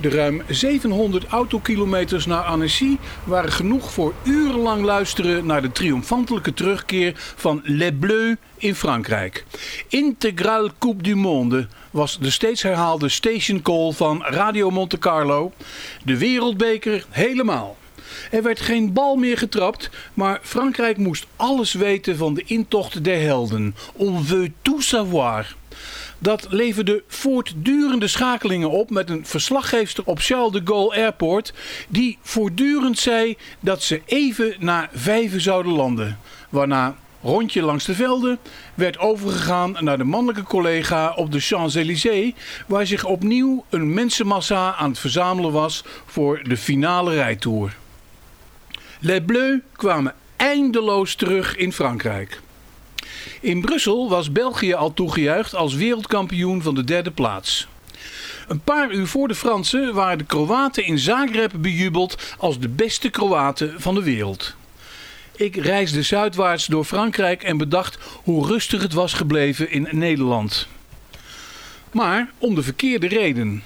De ruim 700 autokilometers naar Annecy waren genoeg voor urenlang luisteren naar de triomfantelijke terugkeer van Les Bleus in Frankrijk. Integral Coupe du Monde was de steeds herhaalde station call van Radio Monte Carlo. De wereldbeker helemaal. Er werd geen bal meer getrapt, maar Frankrijk moest alles weten van de intocht der helden. On veut tout savoir. Dat leverde voortdurende schakelingen op met een verslaggeefster op Charles de Gaulle Airport die voortdurend zei dat ze even na vijven zouden landen. Waarna rondje langs de velden werd overgegaan naar de mannelijke collega op de Champs-Élysées, waar zich opnieuw een mensenmassa aan het verzamelen was voor de finale rijtour. Les Bleus kwamen eindeloos terug in Frankrijk. In Brussel was België al toegejuicht als wereldkampioen van de derde plaats. Een paar uur voor de Fransen waren de Kroaten in Zagreb bejubeld als de beste Kroaten van de wereld. Ik reisde zuidwaarts door Frankrijk en bedacht hoe rustig het was gebleven in Nederland. Maar om de verkeerde reden.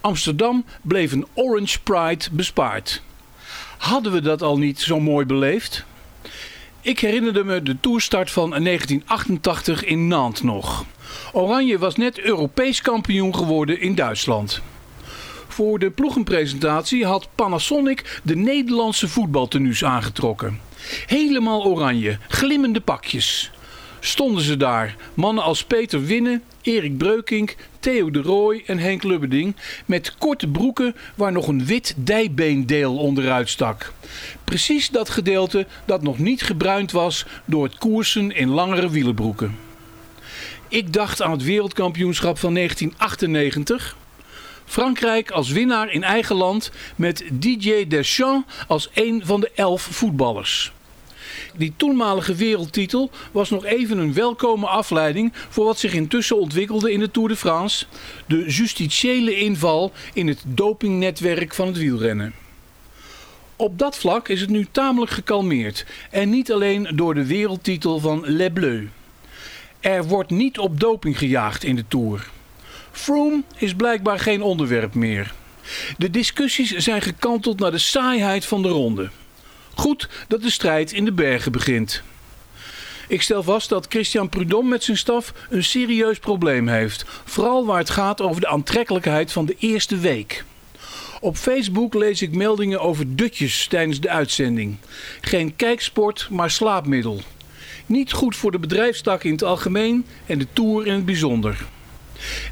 Amsterdam bleef een Orange Pride bespaard. Hadden we dat al niet zo mooi beleefd? Ik herinnerde me de toerstart van 1988 in Nantes nog. Oranje was net Europees kampioen geworden in Duitsland. Voor de ploegenpresentatie had Panasonic de Nederlandse voetbaltenues aangetrokken. Helemaal oranje, glimmende pakjes. Stonden ze daar, mannen als Peter Winnen, Erik Breukink, Theo de Rooij en Henk Lubberding met korte broeken waar nog een wit dijbeendeel onderuit stak. Precies dat gedeelte dat nog niet gebruind was door het koersen in langere wielenbroeken. Ik dacht aan het wereldkampioenschap van 1998. Frankrijk als winnaar in eigen land met Didier Deschamps als een van de elf voetballers. Die toenmalige wereldtitel was nog even een welkome afleiding voor wat zich intussen ontwikkelde in de Tour de France. De justitiële inval in het dopingnetwerk van het wielrennen. Op dat vlak is het nu tamelijk gekalmeerd en niet alleen door de wereldtitel van Les Bleus. Er wordt niet op doping gejaagd in de Tour. Froome is blijkbaar geen onderwerp meer. De discussies zijn gekanteld naar de saaiheid van de ronde. Goed dat de strijd in de bergen begint. Ik stel vast dat Christian Prudhomme met zijn staf een serieus probleem heeft. Vooral waar het gaat over de aantrekkelijkheid van de eerste week. Op Facebook lees ik meldingen over dutjes tijdens de uitzending. Geen kijksport, maar slaapmiddel. Niet goed voor de bedrijfstak in het algemeen en de Tour in het bijzonder.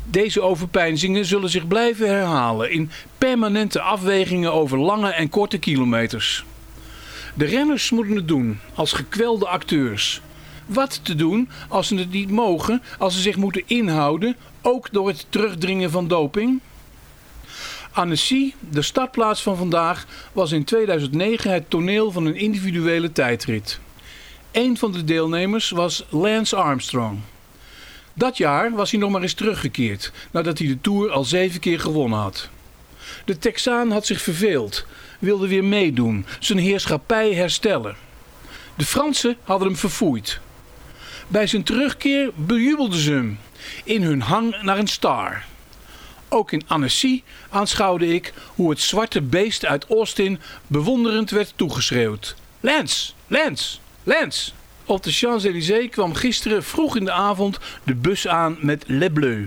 Deze overpeinzingen zullen zich blijven herhalen in permanente afwegingen over lange en korte kilometers. De renners moeten het doen als gekwelde acteurs. Wat te doen als ze het niet mogen, als ze zich moeten inhouden, ook door het terugdringen van doping? Annecy, de startplaats van vandaag, was in 2009 het toneel van een individuele tijdrit. Een van de deelnemers was Lance Armstrong. Dat jaar was hij nog maar eens teruggekeerd, nadat hij de Tour al zeven keer gewonnen had. De Texaan had zich verveeld, wilde weer meedoen, zijn heerschappij herstellen. De Fransen hadden hem verfoeid. Bij zijn terugkeer bejubelden ze hem, in hun hang naar een star. Ook in Annecy aanschouwde ik hoe het zwarte beest uit Austin bewonderend werd toegeschreeuwd. Lance, Lance, Lance! Op de Champs-Élysées kwam gisteren vroeg in de avond de bus aan met Les Bleus.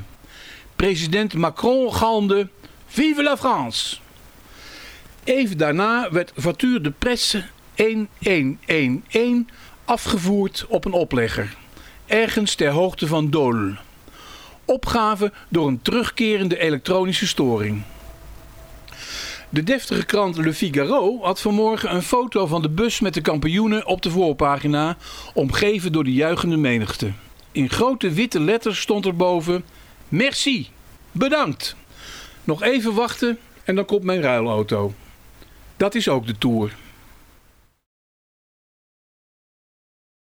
President Macron galmde Vive la France! Even daarna werd Voiture de Presse 1111 afgevoerd op een oplegger, ergens ter hoogte van Dole. Opgave door een terugkerende elektronische storing. De deftige krant Le Figaro had vanmorgen een foto van de bus met de kampioenen op de voorpagina, omgeven door de juichende menigte. In grote witte letters stond erboven: Merci, bedankt. Nog even wachten en dan komt mijn ruilauto. Dat is ook de Tour.